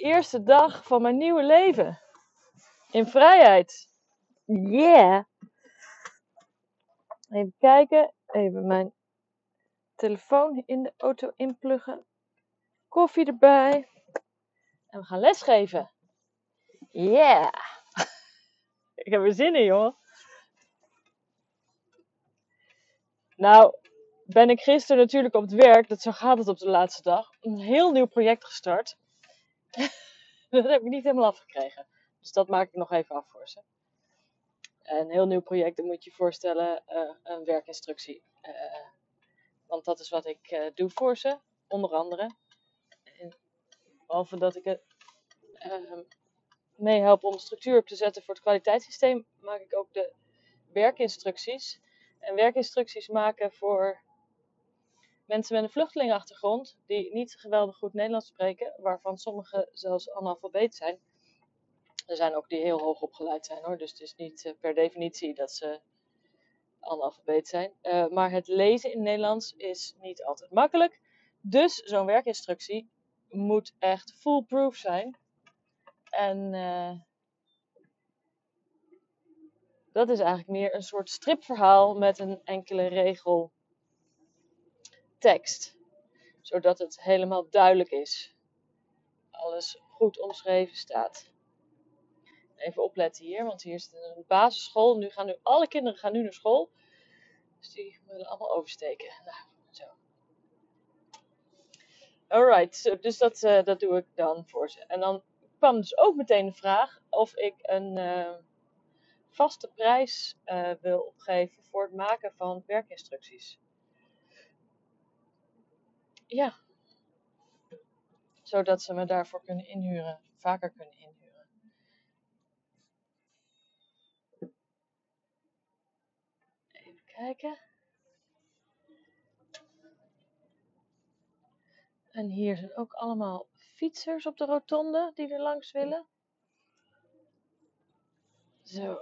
eerste dag van mijn nieuwe leven. In vrijheid. Yeah. Even kijken. Even mijn telefoon in de auto inpluggen. Koffie erbij. En we gaan lesgeven. Yeah. Ik heb er zin in, joh. Nou, ben ik gisteren natuurlijk op het werk, dat zo gaat het op de laatste dag, een heel nieuw project gestart. dat heb ik niet helemaal afgekregen. Dus dat maak ik nog even af voor ze. Een heel nieuw project, dan moet je voorstellen, uh, een werkinstructie. Uh, want dat is wat ik uh, doe voor ze, onder andere. En behalve dat ik het meehelp om structuur op te zetten voor het kwaliteitssysteem, maak ik ook de werkinstructies. En werkinstructies maken voor mensen met een vluchtelingenachtergrond die niet geweldig goed Nederlands spreken, waarvan sommigen zelfs analfabeet zijn. Er zijn ook die heel hoog opgeleid zijn hoor, dus het is niet uh, per definitie dat ze analfabeet zijn. Uh, maar het lezen in Nederlands is niet altijd makkelijk. Dus zo'n werkinstructie moet echt foolproof zijn. En uh, dat is eigenlijk meer een soort stripverhaal met een enkele regel tekst, zodat het helemaal duidelijk is. Alles goed omschreven staat. Even opletten hier, want hier is een basisschool. Nu gaan nu alle kinderen gaan nu naar school. Dus die willen allemaal oversteken. Nou, zo. Alright, dus dat, uh, dat doe ik dan voor ze. En dan kwam dus ook meteen de vraag of ik een uh, vaste prijs uh, wil opgeven voor het maken van werkinstructies. Ja. Zodat ze me daarvoor kunnen inhuren. Vaker kunnen inhuren. Even kijken. En hier zijn ook allemaal fietsers op de rotonde die er langs willen. Zo.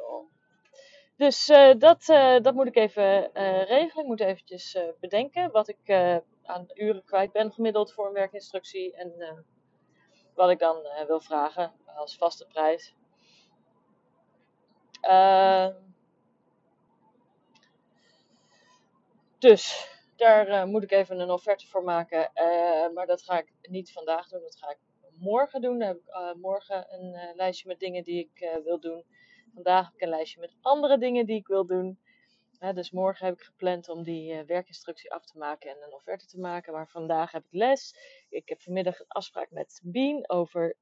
Dus uh, dat, uh, dat moet ik even uh, regelen. Ik moet eventjes bedenken wat ik aan uren kwijt ben gemiddeld voor een werkinstructie. En uh, wat ik dan uh, wil vragen als vaste prijs. Uh, dus daar moet ik even een offerte voor maken. maar dat ga ik niet vandaag doen. Dat ga ik morgen doen. Dan heb ik morgen een lijstje met dingen die ik wil doen. Vandaag heb ik een lijstje met andere dingen die ik wil doen dus morgen heb ik gepland om die uh, werkinstructie af te maken en een offerte te maken. Maar vandaag heb ik les. Ik heb vanmiddag een afspraak met Bien over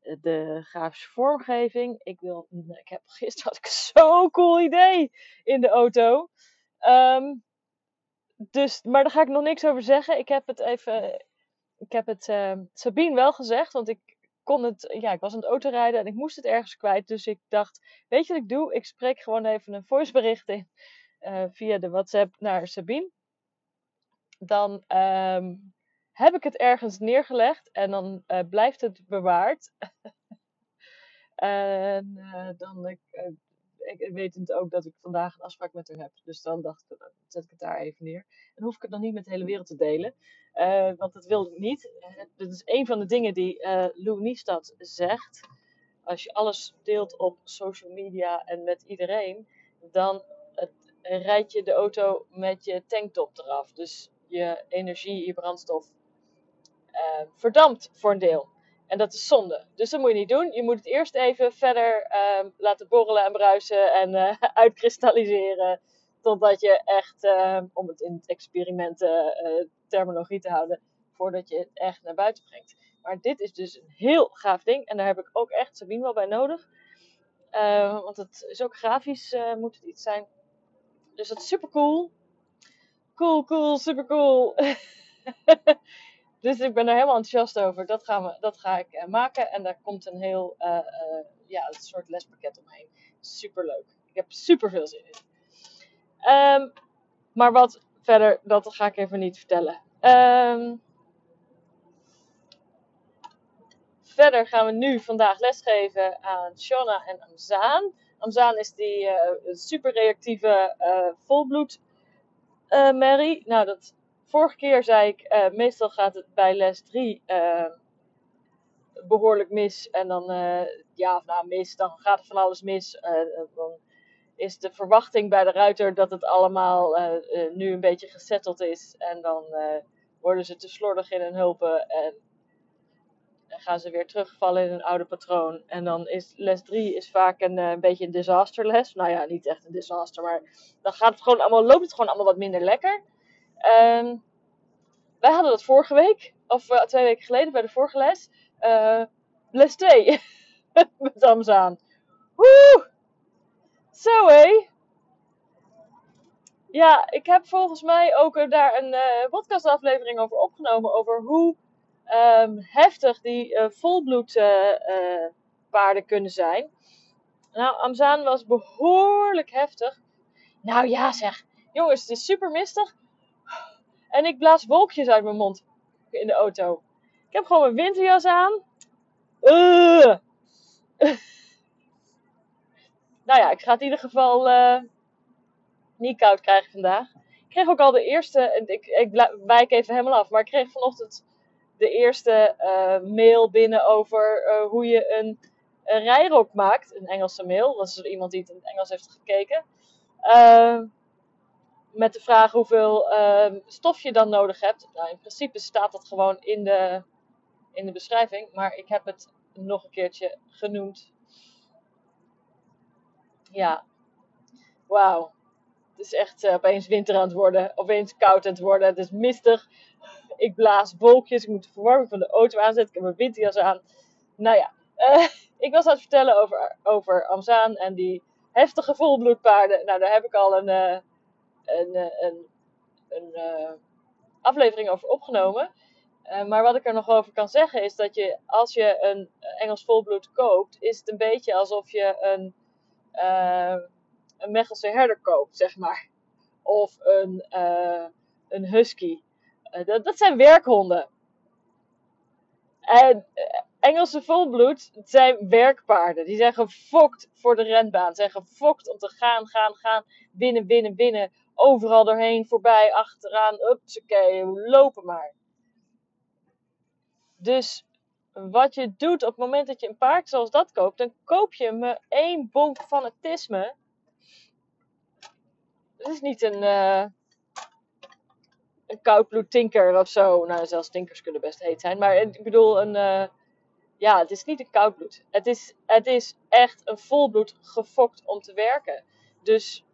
eh, de grafische vormgeving. Ik, wil, ik heb gisteren had ik zo'n cool idee in de auto. Um, dus, maar daar ga ik nog niks over zeggen. Ik heb het even. Ik heb het uh, Sabine wel gezegd, want ik kon het. Ja, ik was aan het autorijden en ik moest het ergens kwijt. Dus ik dacht: Weet je wat ik doe? Ik spreek gewoon even een voicebericht in uh, via de WhatsApp naar Sabine. Dan um, heb ik het ergens neergelegd en dan uh, blijft het bewaard. en uh, dan ik, ik weet het ook dat ik vandaag een afspraak met haar heb. Dus dan dacht ik, dan zet ik het daar even neer. En hoef ik het nog niet met de hele wereld te delen. want dat wil ik niet. Dat is een van de dingen die Lou Niestad zegt. Als je alles deelt op social media en met iedereen, dan rijd je de auto met je tanktop eraf. Dus je energie, je brandstof uh, verdampt voor een deel. En dat is zonde. Dus dat moet je niet doen. Je moet het eerst even verder uh, laten borrelen en bruisen en uh, uitkristalliseren. Totdat je echt, ehm, om het in het experiment eh, terminologie te houden, voordat je het echt naar buiten brengt. Maar dit is dus een heel gaaf ding. En daar heb ik ook echt Sabine wel bij nodig. want het is ook grafisch, moet het iets zijn. Dus dat is super cool. Cool, cool, super cool. Dus ik ben er helemaal enthousiast over. Dat, gaan we, dat ga ik maken. En daar komt een heel ja, een soort lespakket omheen. Super leuk. Ik heb super veel zin in. Um, maar wat verder, dat ga ik even niet vertellen. Um, verder gaan we nu vandaag lesgeven aan Shona en Amzaan. Amzaan is die uh, super reactieve uh, volbloed uh, Mary. Nou, dat vorige keer zei ik, meestal gaat het bij les 3 behoorlijk mis. En dan, ja, of nou mis, dan gaat er van alles mis. dan is de verwachting bij de ruiter dat het allemaal nu een beetje gesetteld is. En dan worden ze te slordig in hun hulpen en dan gaan ze weer terugvallen in een oude patroon. En dan is les 3 is vaak een, uh, een beetje een disasterles. Nou ja, niet echt een disaster, maar dan gaat het gewoon allemaal, loopt het gewoon allemaal wat minder lekker. Um, wij hadden dat vorige week, of uh, twee weken geleden bij de vorige les. Uh, les 2 met Amzaan. Woe! Zo hé! Ja, ik heb volgens mij ook daar een podcastaflevering over opgenomen. Over hoe um, heftig die uh, volbloedpaarden uh, uh, kunnen zijn. Nou, Amzaan was behoorlijk heftig. Nou ja, zeg. Jongens, het is super mistig. En ik blaas wolkjes uit mijn mond in de auto. Ik heb gewoon mijn winterjas aan. Uh. nou ja, ik ga het in ieder geval uh, niet koud krijgen vandaag. Ik kreeg ook al de eerste. Ik, ik wijk even helemaal af. Maar ik kreeg vanochtend de eerste uh, mail binnen over uh, hoe je een, rijrok maakt. Een Engelse mail. Dat is iemand die het in het Engels heeft gekeken. Uh, met de vraag hoeveel ehm, stof je dan nodig hebt. Nou, in principe staat dat gewoon in de, in de beschrijving. Maar ik heb het nog een keertje genoemd. Ja. Wauw. Het is echt uh, opeens winter aan het worden. Opeens koud aan het worden. Het is mistig. Ik blaas wolkjes. Ik moet de verwarming van de auto aanzetten. Ik heb mijn winterjas aan. Nou ja. Uh, ik was aan het vertellen over, over Amzaan en die heftige volbloedpaarden. Nou, daar heb ik al een, uh, een, een, een aflevering over opgenomen. maar wat ik er nog over kan zeggen is dat je, als je een Engels volbloed koopt, is het een beetje alsof je een, een Mechelse herder koopt, zeg maar. Of een, een husky. Uh, dat, dat, zijn werkhonden. En uh, Engelse volbloed zijn werkpaarden. Die zijn gefokt voor de renbaan. Zijn gefokt om te gaan, gaan, gaan. Binnen, binnen, binnen. Overal doorheen, voorbij, achteraan. Upsakee, lopen maar. Dus wat je doet op het moment dat je een paard zoals dat koopt, dan koop je me één bonk fanatisme. Het is niet een, uh, een koudbloed tinker of zo. Nou, zelfs tinkers kunnen best heet zijn. Maar ik bedoel, een, uh, ja, het is niet een koudbloed. Het is, het is echt een volbloed gefokt om te werken. Dus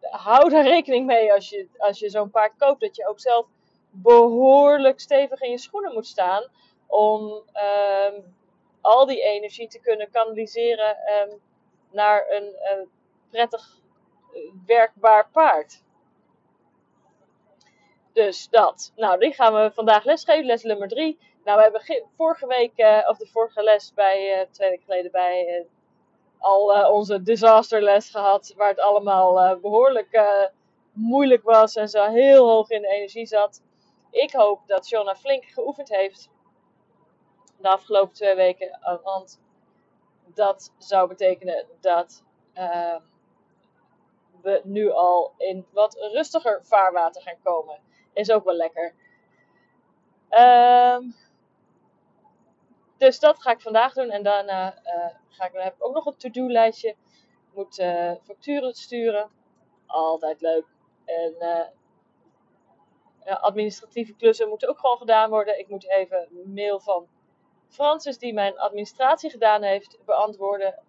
hou daar rekening mee als je, als je zo'n paard koopt. Dat je ook zelf behoorlijk stevig in je schoenen moet staan. Om um, al die energie te kunnen kanaliseren um, naar een, een prettig werkbaar paard. Dus dat. Nou, die gaan we vandaag lesgeven, les nummer 3. Nou, we hebben vorige week, uh, of de vorige les bij, uh, twee weken geleden bij, uh, al onze disasterles gehad. Waar het allemaal behoorlijk moeilijk was en zo heel hoog in de energie zat. Ik hoop dat Shona flink geoefend heeft de afgelopen twee weken. Want dat zou betekenen dat we nu al in wat rustiger vaarwater gaan komen. Is ook wel lekker. Um, dus dat ga ik vandaag doen. En daarna uh, ga ik, heb ik ook nog een to-do-lijstje. Moet uh, facturen sturen. Altijd leuk. En ja, administratieve klussen moeten ook gewoon gedaan worden. Ik moet even een mail van Francis, die mijn administratie gedaan heeft, beantwoorden.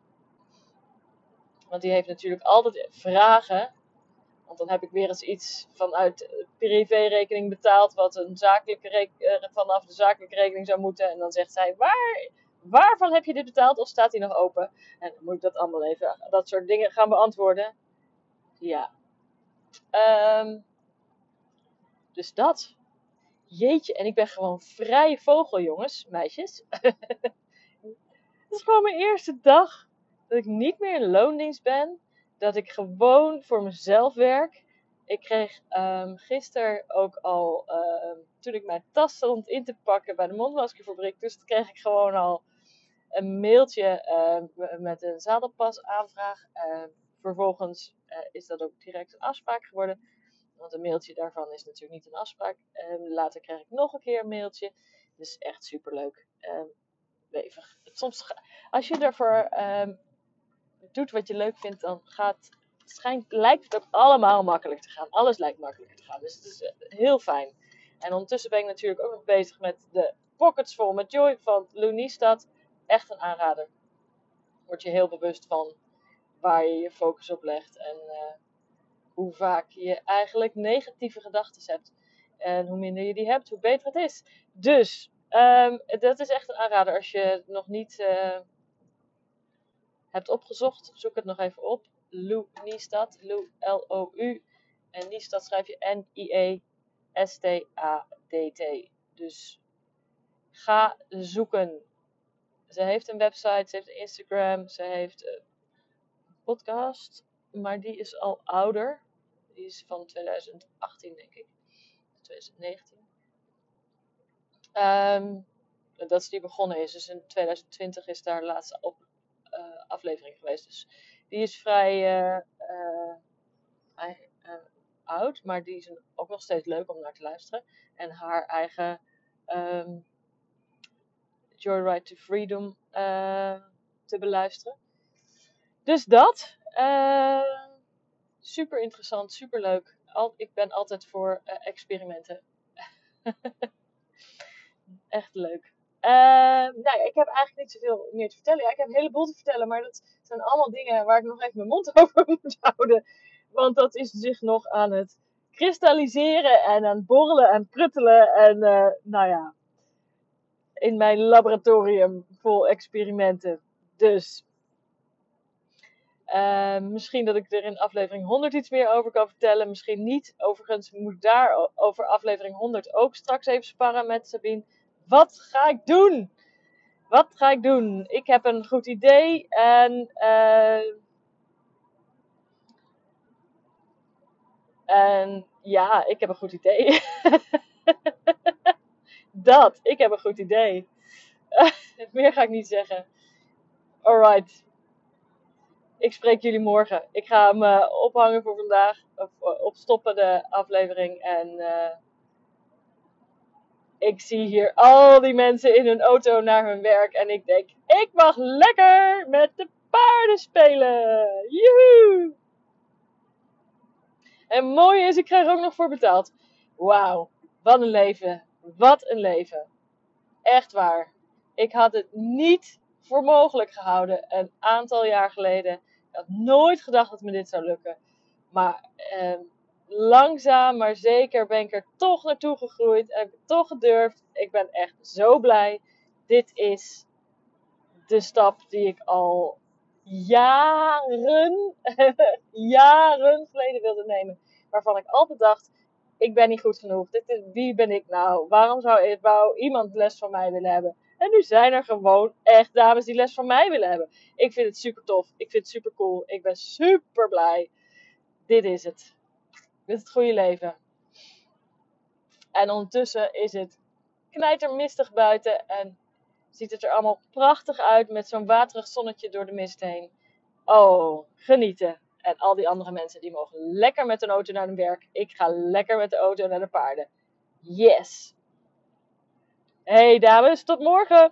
Want die heeft natuurlijk altijd vragen. Want dan heb ik weer eens iets vanuit privérekening betaald, wat een zakelijke uh, vanaf de zakelijke rekening zou moeten. En dan zegt zij, waar, waarvan heb je dit betaald? Of staat die nog open? En dan moet ik dat allemaal even, dat soort dingen gaan beantwoorden. Ja. Um, dus dat. jeetje, en ik ben gewoon vrije vogel, jongens, meisjes. Het is gewoon mijn eerste dag dat ik niet meer in loondienst ben. Dat ik gewoon voor mezelf werk. Ik kreeg um, gisteren ook al, uh, toen ik mijn tas stond in te pakken bij de mondmaskerfabriek, dus kreeg ik gewoon al een mailtje uh, met een zadelpas aanvraag. Uh, vervolgens eh, is dat ook direct een afspraak geworden. Want een mailtje daarvan is natuurlijk niet een afspraak. later krijg ik nog een keer een mailtje. Dus echt super leuk. Soms, als je ervoor doet wat je leuk vindt, dan gaat schijnt, lijkt het ook allemaal makkelijk te gaan. Alles lijkt makkelijk te gaan. Dus het is eh, heel fijn. En ondertussen ben ik natuurlijk ook nog bezig met de Pockets Vol met Joy van Loonistad. Echt een aanrader. Word je heel bewust van waar je je focus op legt. En uh, hoe vaak je eigenlijk negatieve gedachten hebt. En hoe minder je die hebt, hoe beter het is. Dus, um, dat is echt een aanrader als je nog niet uh, hebt opgezocht. Zoek het nog even op. Lou Niestad. Lou, L-O-U. En Niestad schrijf je N-I-E-S-T-A-D-T. Dus ga zoeken. Ze heeft een website, ze heeft een Instagram, ze heeft een podcast. Maar die is al ouder. Die is van 2018, denk ik. 2019. Um, dat is die begonnen is. Dus in 2020 is daar de laatste op, aflevering geweest. Dus die is vrij uh, uh, oud, maar die is ook nog steeds leuk om naar te luisteren. En haar eigen um, Joyride to Freedom te beluisteren. Dus dat. super interessant, super leuk. Al, ik ben altijd voor experimenten. Echt leuk. Uh, nou ik heb eigenlijk niet zoveel meer te vertellen. Ja, ik heb een heleboel te vertellen, maar dat zijn allemaal dingen waar ik nog even mijn mond over moet houden. Want dat is zich nog aan het kristalliseren en aan borrelen en pruttelen. En uh, nou ja, in mijn laboratorium vol experimenten. Dus uh, misschien dat ik er in aflevering 100 iets meer over kan vertellen. Misschien niet. Overigens moet ik daar over aflevering 100 ook straks even sparren met Sabine. Wat ga ik doen? Wat ga ik doen? Ik heb een goed idee en. Uh, en ja, ik heb een goed idee. dat, ik heb een goed idee. Meer ga ik niet zeggen. Alright. Ik spreek jullie morgen. Ik ga hem ophangen voor vandaag. Of uh, opstoppen de aflevering. En uh, ik zie hier al die mensen in hun auto naar hun werk. En ik denk, ik mag lekker met de paarden spelen. Joehoe! En mooi is, ik krijg er ook nog voor betaald. Wauw, wat een leven. Wat een leven. Echt waar. Ik had het niet voor mogelijk gehouden een aantal jaar geleden. Ik had nooit gedacht dat me dit zou lukken. Maar eh, langzaam maar zeker ben ik er toch naartoe gegroeid. En heb ik toch gedurfd. Ik ben echt zo blij. Dit is de stap die ik al jaren, jaren geleden wilde nemen. Waarvan ik altijd dacht, ik ben niet goed genoeg. Dit wie ben ik nou? Waarom zou, iemand les van mij willen hebben? En nu zijn er gewoon echt dames die les van mij willen hebben. Ik vind het super tof. Ik vind het super cool. Ik ben super blij. Dit is het. Dit is het goede leven. En ondertussen is het knijtermistig buiten. En ziet het er allemaal prachtig uit met zo'n waterig zonnetje door de mist heen. Oh, genieten. En al die andere mensen die mogen lekker met een auto naar hun werk. Ik ga lekker met de auto naar de paarden. Yes! Hey dames, tot morgen!